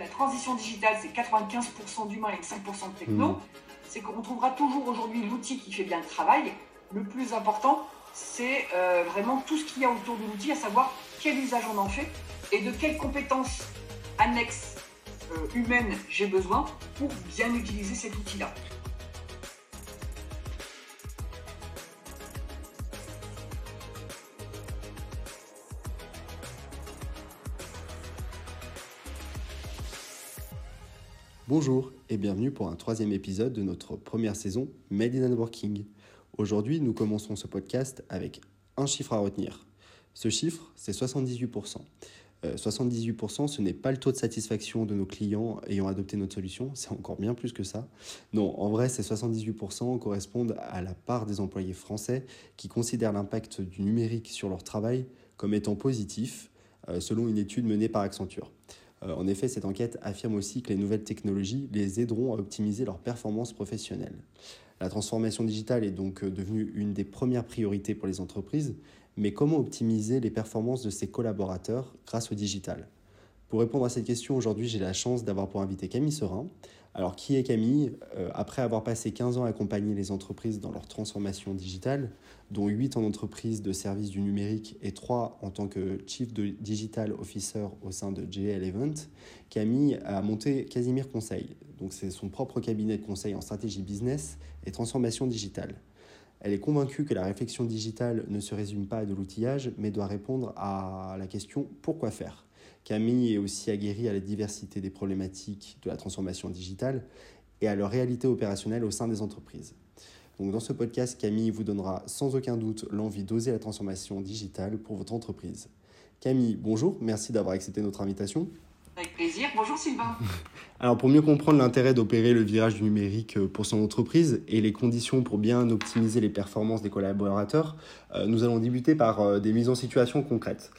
que la transition digitale, c'est 95% d'humain et 5% de techno, mmh. c'est qu'on trouvera toujours aujourd'hui l'outil qui fait bien le travail. Le plus important, c'est euh, vraiment tout ce qu'il y a autour de l'outil, à savoir quel usage on en fait et de quelles compétences annexes euh, humaines j'ai besoin pour bien utiliser cet outil-là. Bonjour et bienvenue pour un troisième épisode de notre première saison Made in Working. Aujourd'hui, nous commençons ce podcast avec un chiffre à retenir. Ce chiffre, c'est 78%. 78%, euh, ce n'est pas le taux de satisfaction de nos clients ayant adopté notre solution, c'est encore bien plus que ça. Non, en vrai, ces 78% correspondent à la part des employés français qui considèrent l'impact du numérique sur leur travail comme étant positif, euh, selon une étude menée par Accenture. Euh, en effet, cette enquête affirme aussi que les nouvelles technologies les aideront à optimiser leurs performances professionnelles. La transformation digitale est donc euh, devenue une des premières priorités pour les entreprises, mais comment optimiser les performances de ses collaborateurs grâce au digital? Pour répondre à cette question, aujourd'hui j'ai la chance d'avoir pour invité Camille Serin, alors, qui est Camille euh, Après avoir passé 15 ans à accompagner les entreprises dans leur transformation digitale, dont 8 en entreprise de services du numérique et 3 en tant que Chief Digital Officer au sein de JL Event, Camille a monté Casimir Conseil. Donc, c'est son propre cabinet de conseil en stratégie business et transformation digitale. Elle est convaincue que la réflexion digitale ne se résume pas à de l'outillage, mais doit répondre à la question pourquoi faire? Camille est aussi aguerrie à la diversité des problématiques de la transformation digitale et à leur réalité opérationnelle au sein des entreprises. Donc dans ce podcast, Camille vous donnera sans aucun doute l'envie d'oser la transformation digitale pour votre entreprise. Camille, bonjour, merci d'avoir accepté notre invitation. Avec plaisir. Bonjour Sylvain. Alors pour mieux comprendre l'intérêt d'opérer le virage du numérique euh, pour son entreprise et les conditions pour bien optimiser les performances des collaborateurs, euh, nous allons débuter par euh, des mises en situation concrètes.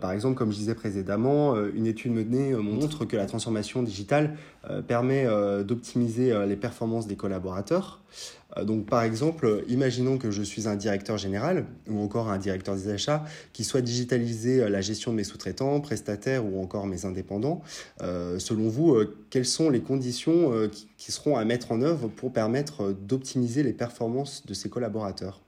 Par exemple, comme je disais précédemment, une étude menée montre que la transformation digitale permet d'optimiser les performances des collaborateurs. Donc, par exemple, imaginons que je suis un directeur général ou encore un directeur des achats qui souhaite digitaliser la gestion de mes sous-traitants, prestataires ou encore mes indépendants. Selon vous, quelles sont les conditions qui seront à mettre en œuvre pour permettre d'optimiser les performances de ces collaborateurs?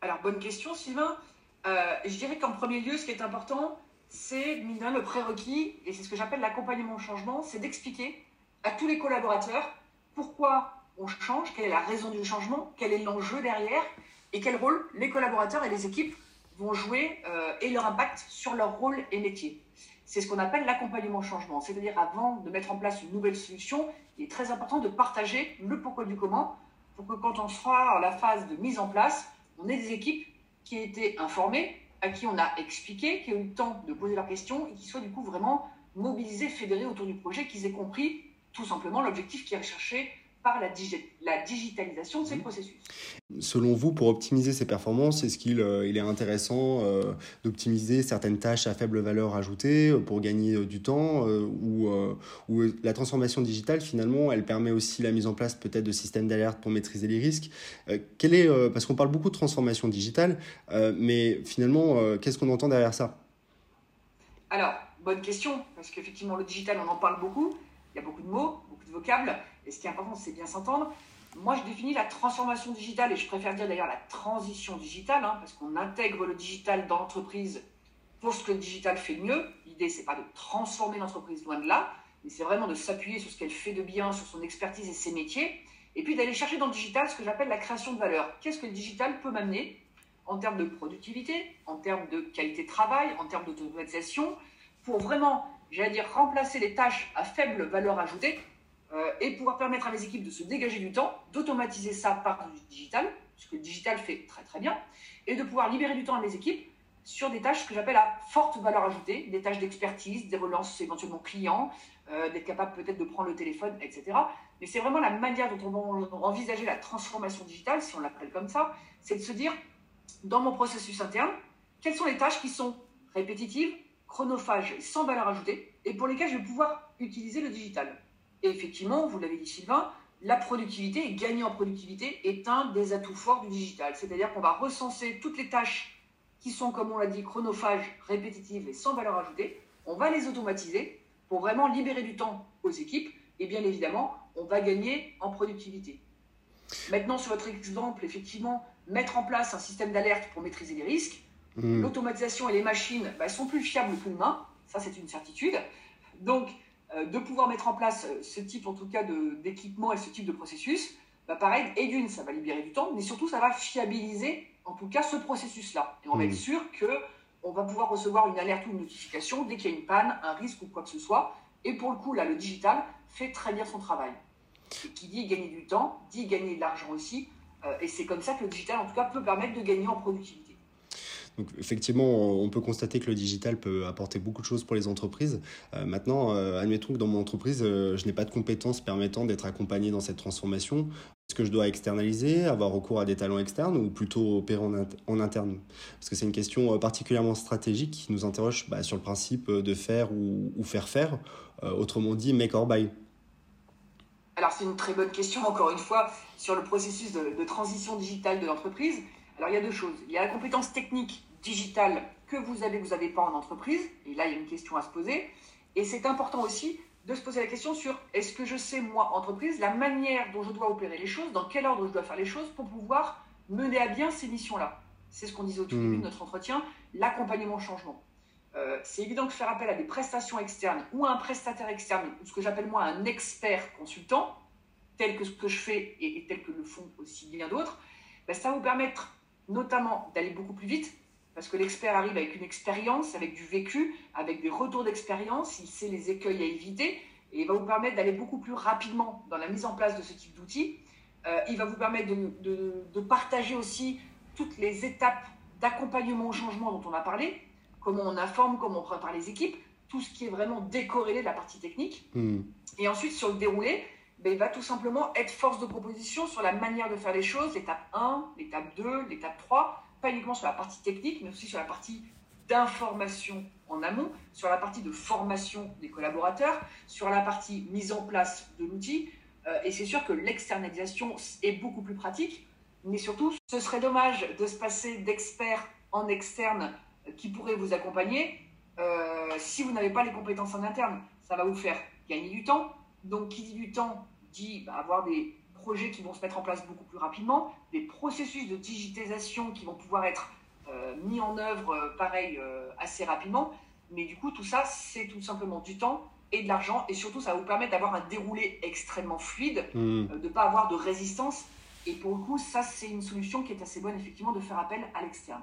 Alors, bonne question, Sylvain. je dirais qu'en premier lieu, ce qui est important, c'est le prérequis, et c'est ce que j'appelle l'accompagnement au changement, c'est d'expliquer à tous les collaborateurs pourquoi on change, quelle est la raison du changement, quel est l'enjeu derrière et quel rôle les collaborateurs et les équipes vont jouer euh, et leur impact sur leur rôle et métier. C'est ce qu'on appelle l'accompagnement changement. C'est-à-dire avant de mettre en place une nouvelle solution, il est très important de partager le pourquoi du comment pour que quand on sera à la phase de mise en place, on ait des équipes qui aient été informées, à qui on a expliqué, qui ont eu le temps de poser leurs questions et qui soient du coup vraiment mobilisées, fédérées autour du projet, qu'ils aient compris tout simplement l'objectif qui est recherché par la, la digitalisation de ces mhm. processus. Selon vous, pour optimiser ces performances, est-ce qu'il euh, il est intéressant euh, d'optimiser certaines tâches à faible valeur ajoutée euh, pour gagner du temps ou, ou la transformation digitale, finalement, elle permet aussi la mise en place peut-être de systèmes d'alerte pour maîtriser les risques quel est, Parce qu'on parle beaucoup de transformation digitale, mais finalement, qu'est-ce qu'on entend derrière ça? Alors, bonne question, parce qu'effectivement, le digital, on en parle beaucoup, il y a beaucoup de mots, beaucoup de vocables. Et ce qui est important, c'est bien s'entendre. Moi, je définis la transformation digitale, et je préfère dire d'ailleurs la transition digitale, hein, parce qu'on intègre le digital dans l'entreprise pour ce que le digital fait mieux. L'idée, c'est pas de transformer l'entreprise, loin de là, mais c'est vraiment de s'appuyer sur ce qu'elle fait de bien, sur son expertise et ses métiers, et puis d'aller chercher dans le digital ce que j'appelle la création de valeur. Qu'est-ce que le digital peut m'amener en termes de productivité, en termes de qualité de travail, en termes d'automatisation, pour vraiment, j'allais dire, remplacer les tâches à faible valeur ajoutée euh, et pouvoir permettre à mes équipes de se dégager du temps, d'automatiser ça par du digital, ce que le digital fait très très bien, et de pouvoir libérer du temps à mes équipes sur des tâches que j'appelle à forte valeur ajoutée, des tâches d'expertise, des relances éventuellement clients, euh, d'être capable peut-être de prendre le téléphone, etc. Mais c'est vraiment la manière dont on va envisager la transformation digitale, si on l'appelle comme ça, c'est de se dire, dans mon processus interne, quelles sont les tâches qui sont répétitives, chronophages sans valeur ajoutée, et pour lesquelles je vais pouvoir utiliser le digital. Et effectivement, vous l'avez dit Sylvain, la productivité et gagner en productivité est un des atouts forts du digital. C'est-à-dire qu'on va recenser toutes les tâches qui sont, comme on l'a dit, chronophages, répétitives et sans valeur ajoutée. On va les automatiser pour vraiment libérer du temps aux équipes. Et bien évidemment, on va gagner en productivité. Maintenant, sur votre exemple, effectivement, mettre en place un système d'alerte pour maîtriser les risques. Hmm. L'automatisation et les machines bah, sont plus fiables que l'humain, ça c'est une certitude. Donc, euh, de pouvoir mettre en place euh, ce type, en tout cas, d'équipement et ce type de processus, bah, pareil, et d'une, ça va libérer du temps, mais surtout, ça va fiabiliser, en tout cas, ce processus-là. Et on va être hmm. sûr qu'on va pouvoir recevoir une alerte ou une notification dès qu'il y a une panne, un risque ou quoi que ce soit. Et pour le coup, là, le digital fait très bien son travail. Et qui dit gagner du temps, dit gagner de l'argent aussi. Euh, et c'est comme ça que le digital, en tout cas, peut permettre de gagner en productivité. Donc, effectivement, on peut constater que le digital peut apporter beaucoup de choses pour les entreprises. Euh, maintenant, euh, admettons que dans mon entreprise, je n'ai pas de compétences permettant d'être accompagné dans cette transformation. Est-ce que je dois externaliser, avoir recours à des talents externes ou plutôt opérer en, interne? Parce que c'est une question particulièrement stratégique qui nous interroge bah, sur le principe de faire ou, faire faire, autrement dit make or buy. Alors c'est une très bonne question, encore une fois, sur le processus de, transition digitale de l'entreprise. Alors il y a deux choses. Il y a la compétence technique digitale que vous avez, vous n'avez pas en entreprise. Et là, il y a une question à se poser. Et c'est important aussi de se poser la question sur est-ce que je sais, moi, entreprise, la manière dont je dois opérer les choses, dans quel ordre je dois faire les choses pour pouvoir mener à bien ces missions-là? C'est ce qu'on disait au tout début de hmm. notre entretien, l'accompagnement au changement. Euh, c'est évident que faire appel à des prestations externes ou à un prestataire externe, ou ce que j'appelle moi un expert consultant, tel que ce que je fais et, tel que le font aussi bien d'autres, ben, ça va vous permettre notamment d'aller beaucoup plus vite, parce que l'expert arrive avec une expérience, avec du vécu, avec des retours d'expérience, il sait les écueils à éviter, et il va vous permettre d'aller beaucoup plus rapidement dans la mise en place de ce type d'outils. Euh, il va vous permettre de, de partager aussi toutes les étapes d'accompagnement au changement dont on a parlé, comment on informe, comment on prépare les équipes, tout ce qui est vraiment décorrélé de la partie technique. Hmm. Et ensuite, sur le déroulé, ben, il va tout simplement être force de proposition sur la manière de faire les choses, l'étape 1, l'étape 2, l'étape 3, pas uniquement sur la partie technique, mais aussi sur la partie d'information en amont, sur la partie de formation des collaborateurs, sur la partie mise en place de l'outil. Euh, et c'est sûr que l'externalisation est beaucoup plus pratique, mais surtout, ce serait dommage de se passer d'expert en externe qui pourrait vous accompagner euh, si vous n'avez pas les compétences en interne. Ça va vous faire gagner du temps. Donc, qui dit du temps dit bah, avoir des projets qui vont se mettre en place beaucoup plus rapidement, des processus de digitalisation qui vont pouvoir être euh, mis en œuvre, euh, pareil, assez rapidement. Mais du coup, tout ça, c'est tout simplement du temps et de l'argent. Et surtout, ça va vous permettre d'avoir un déroulé extrêmement fluide, mmh. de ne pas avoir de résistance et pour le coup, ça, c'est une solution qui est assez bonne, effectivement, de faire appel à l'externe.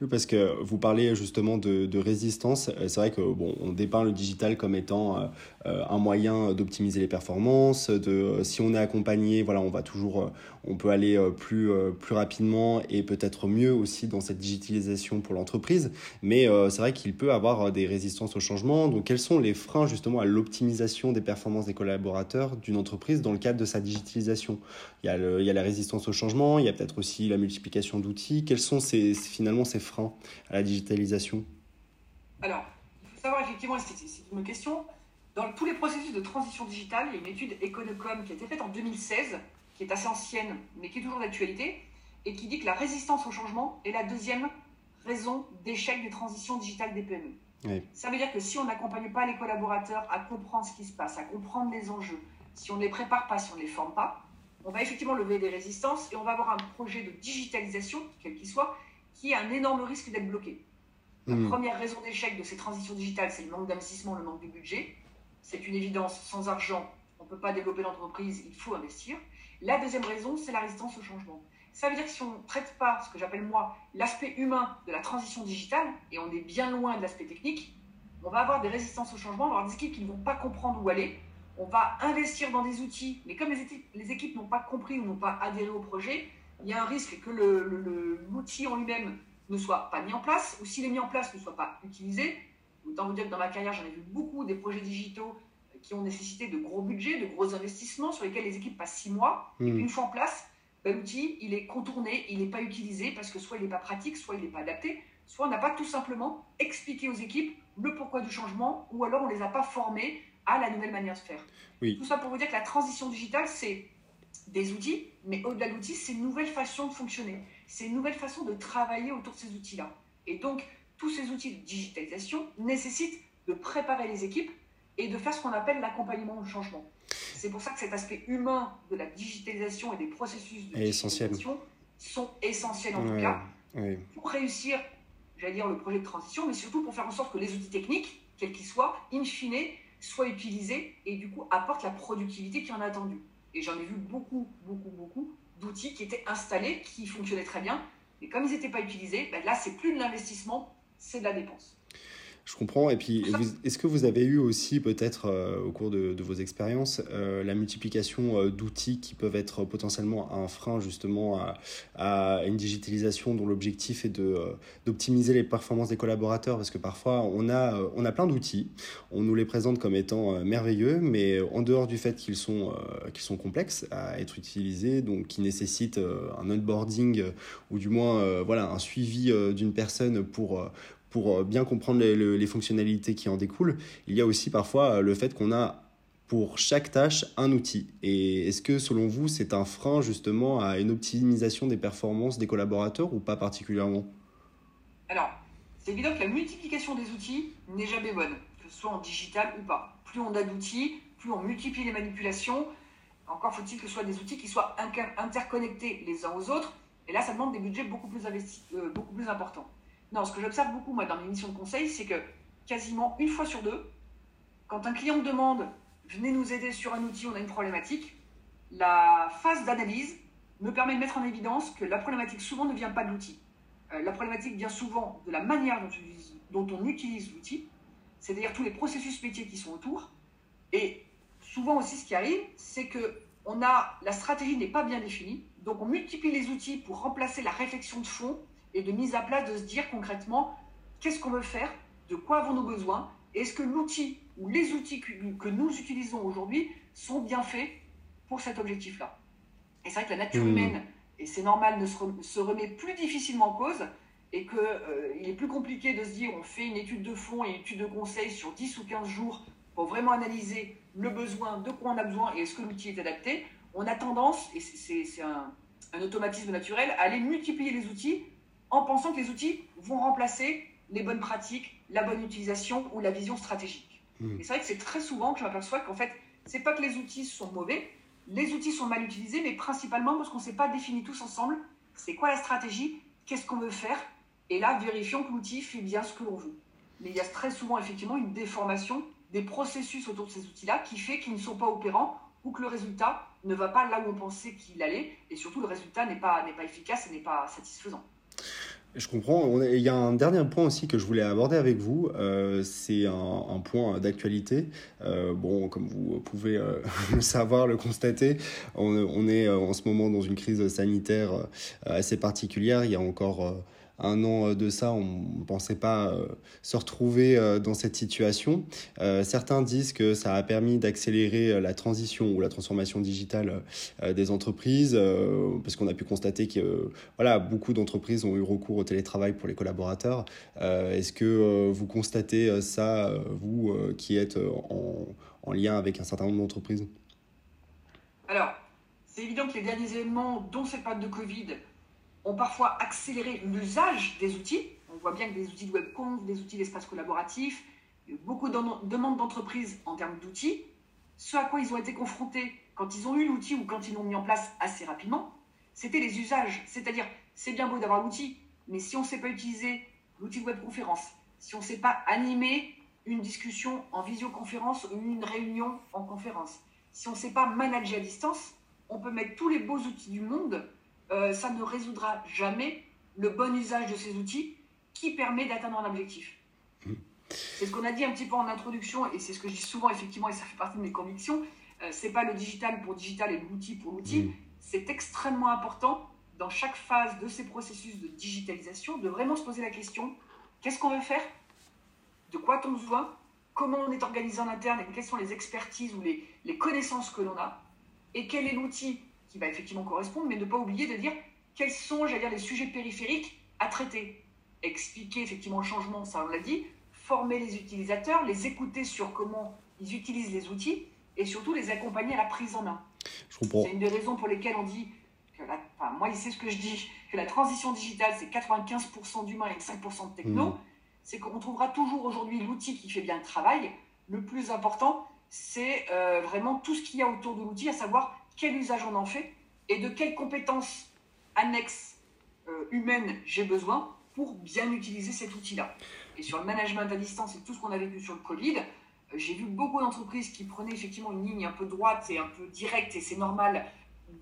Oui, parce que vous parlez justement de, résistance. Euh, c'est vrai que bon, on dépeint le digital comme étant euh, euh, un moyen d'optimiser les performances. De, si on est accompagné, voilà, on va toujours, on peut aller plus, plus rapidement et peut-être mieux aussi dans cette digitalisation pour l'entreprise. Mais c'est vrai qu'il peut avoir des résistances au changement. Donc, quels sont les freins justement à l'optimisation des performances des collaborateurs d'une entreprise dans le cadre de sa digitalisation? Il y, a la résistance au changement, il y a peut-être aussi la multiplication d'outils. Quels sont ces, finalement ces freins à la digitalisation? Alors, il faut savoir effectivement, c'est une question, dans tous les processus de transition digitale, il y a une étude Econocom qui a été faite en 2016, qui est assez ancienne, mais qui est toujours d'actualité, et qui dit que la résistance au changement est la deuxième raison d'échec des transitions digitales des PME. Ça veut dire que si on n'accompagne pas les collaborateurs à comprendre ce qui se passe, à comprendre les enjeux, si on ne les prépare pas, si on ne les forme pas, on va effectivement lever des résistances et on va avoir un projet de digitalisation, quel qu'il soit, qui a un énorme risque d'être bloqué. La hmm. première raison d'échec de ces transitions digitales, c'est le manque d'investissement, le manque de budget. C'est une évidence, sans argent, on ne peut pas développer l'entreprise, il faut investir. La deuxième raison, c'est la résistance au changement. Ça veut dire que si on ne traite pas ce que j'appelle moi l'aspect humain de la transition digitale, et on est bien loin de l'aspect technique, on va avoir des résistances au changement, on va avoir des équipes qui ne vont pas comprendre où aller, on va investir dans des outils, mais comme les équipes, n'ont pas compris ou n'ont pas adhéré au projet, il y a un risque que l'outil en lui-même ne soit pas mis en place, ou s'il est mis en place, ne soit pas utilisé. Autant vous dire que dans ma carrière, j'en ai vu beaucoup des projets digitaux qui ont nécessité de gros budgets, de gros investissements, sur lesquels les équipes passent six mois. Et puis hmm. une fois en place, ben, l'outil, il est contourné, il n'est pas utilisé parce que soit il n'est pas pratique, soit il n'est pas adapté, soit on n'a pas tout simplement expliqué aux équipes le pourquoi du changement, ou alors on ne les a pas formés à la nouvelle manière de faire. Tout ça pour vous dire que la transition digitale, c'est des outils, mais au-delà de l'outil, c'est une nouvelle façon de fonctionner. C'est une nouvelle façon de travailler autour de ces outils-là. Et donc, tous ces outils de digitalisation nécessitent de préparer les équipes et de faire ce qu'on appelle l'accompagnement au changement. C'est pour ça que cet aspect humain de la digitalisation et des processus de digitalisation sont essentiels en tout cas pour réussir, j'allais dire, le projet de transition, mais surtout pour faire en sorte que les outils techniques, quels qu'ils soient, in fine, soient utilisés et du coup apportent la productivité qui en a attendu. Et j'en ai vu beaucoup, beaucoup, beaucoup d'outils qui étaient installés, qui fonctionnaient très bien, mais comme ils n'étaient pas utilisés, ben là, c'est plus de l'investissement, c'est de la dépense. Je comprends. Et puis, est-ce que vous avez eu aussi, peut-être euh, au cours de, vos expériences, euh, la multiplication euh, d'outils qui peuvent être potentiellement un frein justement à, une digitalisation dont l'objectif est de, d'optimiser les performances des collaborateurs? Parce que parfois, on a, on a plein d'outils, on nous les présente comme étant merveilleux, mais en dehors du fait qu'ils sont, qu'ils sont complexes à être utilisés, donc qui nécessitent un onboarding ou du moins voilà, un suivi d'une personne pour pour euh, bien comprendre les, fonctionnalités qui en découlent, il y a aussi parfois euh, le fait qu'on a pour chaque tâche un outil. Et est-ce que selon vous, c'est un frein justement à une optimisation des performances des collaborateurs ou pas particulièrement? Alors, c'est évident que la multiplication des outils n'est jamais bonne, que ce soit en digital ou pas. Plus on a d'outils, plus on multiplie les manipulations. Encore faut-il que ce soit des outils qui soient interconnectés les uns aux autres. Et là, ça demande des budgets beaucoup plus, euh, beaucoup plus importants. Non, ce que j'observe beaucoup, moi, dans mes missions de conseil, c'est que quasiment une fois sur deux, quand un client me demande venez nous aider sur un outil, on a une problématique, la phase d'analyse me permet de mettre en évidence que la problématique souvent ne vient pas de l'outil. Euh, la problématique vient souvent de la manière dont, on utilise l'outil, c'est-à-dire tous les processus métiers qui sont autour. Et souvent aussi, ce qui arrive, c'est que on a, la stratégie n'est pas bien définie, donc on multiplie les outils pour remplacer la réflexion de fond et de mise à plat de se dire concrètement qu'est-ce qu'on veut faire, de quoi avons-nous besoin, est-ce que l'outil ou les outils que, nous utilisons aujourd'hui sont bien faits pour cet objectif-là. Et c'est vrai que la nature mmh. humaine, et c'est normal, ne se, remet plus difficilement en cause et qu'il euh, est plus compliqué de se dire on fait une étude de fond et une étude de conseil sur 10 ou 15 jours pour vraiment analyser le besoin, de quoi on a besoin et est-ce que l'outil est adapté. On a tendance, et c'est un, un automatisme naturel, à aller multiplier les outils en pensant que les outils vont remplacer les bonnes pratiques, la bonne utilisation ou la vision stratégique. Hmm. Et c'est vrai que c'est très souvent que je m'aperçois qu'en fait, c'est pas que les outils sont mauvais, les outils sont mal utilisés, mais principalement parce qu'on ne s'est pas défini tous ensemble c'est quoi la stratégie, qu'est-ce qu'on veut faire, et là, vérifions que l'outil fait bien ce que l'on veut. Mais il y a très souvent effectivement une déformation des processus autour de ces outils-là qui fait qu'ils ne sont pas opérants ou que le résultat ne va pas là où on pensait qu'il allait, et surtout le résultat n'est pas, pas efficace et n'est pas satisfaisant. Je comprends. Il y a un dernier point aussi que je voulais aborder avec vous. Euh, c'est un, point d'actualité. Euh, bon, comme vous pouvez euh, le savoir, le constater, on, on, est en ce moment dans une crise sanitaire assez particulière. Il y a encore un an euh, de ça, on ne pensait pas euh, se retrouver euh, dans cette situation. certains disent que ça a permis d'accélérer la transition ou la transformation digitale des entreprises, parce qu'on a pu constater que voilà, beaucoup d'entreprises ont eu recours au télétravail pour les collaborateurs. Est-ce que vous constatez ça, vous qui êtes en, en lien avec un certain nombre d'entreprises? Alors, c'est évident que les derniers événements, dont cette période de Covid, ont parfois accéléré l'usage des outils. On voit bien que des outils de webconf, des outils d'espace collaboratif, beaucoup de demandes d'entreprises en termes d'outils. Ce à quoi ils ont été confrontés quand ils ont eu l'outil ou quand ils l'ont mis en place assez rapidement, c'était les usages. C'est-à-dire, c'est bien beau d'avoir l'outil, mais si on ne sait pas utiliser l'outil de webconférence, si on ne sait pas animer une discussion en visioconférence ou une réunion en conférence, si on ne sait pas manager à distance, on peut mettre tous les beaux outils du monde, euh, ça ne résoudra jamais le bon usage de ces outils qui permet d'atteindre un objectif. Mmh. C'est ce qu'on a dit un petit peu en introduction et c'est ce que je dis souvent effectivement et ça fait partie de mes convictions. Euh, c'est pas le digital pour digital et l'outil pour l'outil. Mmh. C'est extrêmement important dans chaque phase de ces processus de digitalisation de vraiment se poser la question qu'est-ce qu'on veut faire? De quoi a-t-on besoin Comment on est organisé en interne? Et quelles sont les expertises ou les, les connaissances que l'on a? Et quel est l'outil qui va effectivement correspondre, mais ne pas oublier de dire quels sont, j'allais dire, les sujets périphériques à traiter. Expliquer effectivement le changement, ça on l'a dit, former les utilisateurs, les écouter sur comment ils utilisent les outils et surtout les accompagner à la prise en main. C'est une des raisons pour lesquelles on dit, que la, enfin, moi c'est ce que je dis, que la transition digitale c'est 95% d'humain et 5% de techno. Mmh. C'est qu'on trouvera toujours aujourd'hui l'outil qui fait bien le travail, Le plus important, c'est euh, vraiment tout ce qu'il y a autour de l'outil, à savoir quel usage on en fait et de quelles compétences annexes euh, humaines j'ai besoin pour bien utiliser cet outil-là. Et sur le management à distance et tout ce qu'on a vécu sur le Covid, euh, j'ai vu beaucoup d'entreprises qui prenaient effectivement une ligne un peu droite et un peu directe, et c'est normal,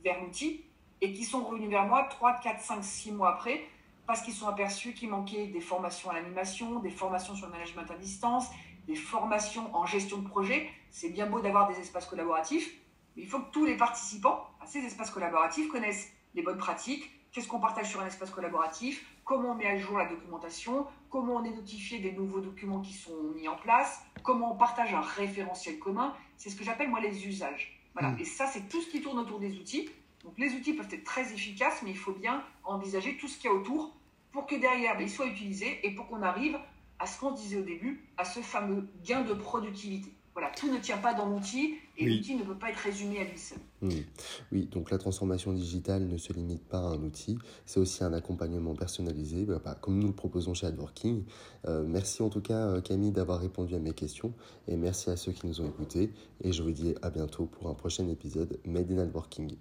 vers l'outil, et qui sont revenus vers moi 3, 4, 5, 6 mois après, parce qu'ils sont aperçus qu'il manquait des formations à l'animation, des formations sur le management à distance, des formations en gestion de projet. C'est bien beau d'avoir des espaces collaboratifs, mais il faut que tous les participants à ces espaces collaboratifs connaissent les bonnes pratiques, qu'est-ce qu'on partage sur un espace collaboratif, comment on met à jour la documentation, comment on est notifié des nouveaux documents qui sont mis en place, comment on partage un référentiel commun. C'est ce que j'appelle moi les usages. Voilà. Mmh. Et ça, c'est tout ce qui tourne autour des outils. Donc les outils peuvent être très efficaces, mais il faut bien envisager tout ce qu'il y a autour pour que derrière, ben, ils soient utilisés et pour qu'on arrive à ce qu'on disait au début, à ce fameux gain de productivité. Voilà, tout ne tient pas dans l'outil et l'outil ne peut pas être résumé à lui seul. Hmm. Oui, donc la transformation digitale ne se limite pas à un outil, c'est aussi un accompagnement personnalisé, bah, bah, comme nous le proposons chez AdWorking. Euh, merci en tout cas euh, Camille d'avoir répondu à mes questions et merci à ceux qui nous ont écoutés et je vous dis à bientôt pour un prochain épisode Made in AdWorking.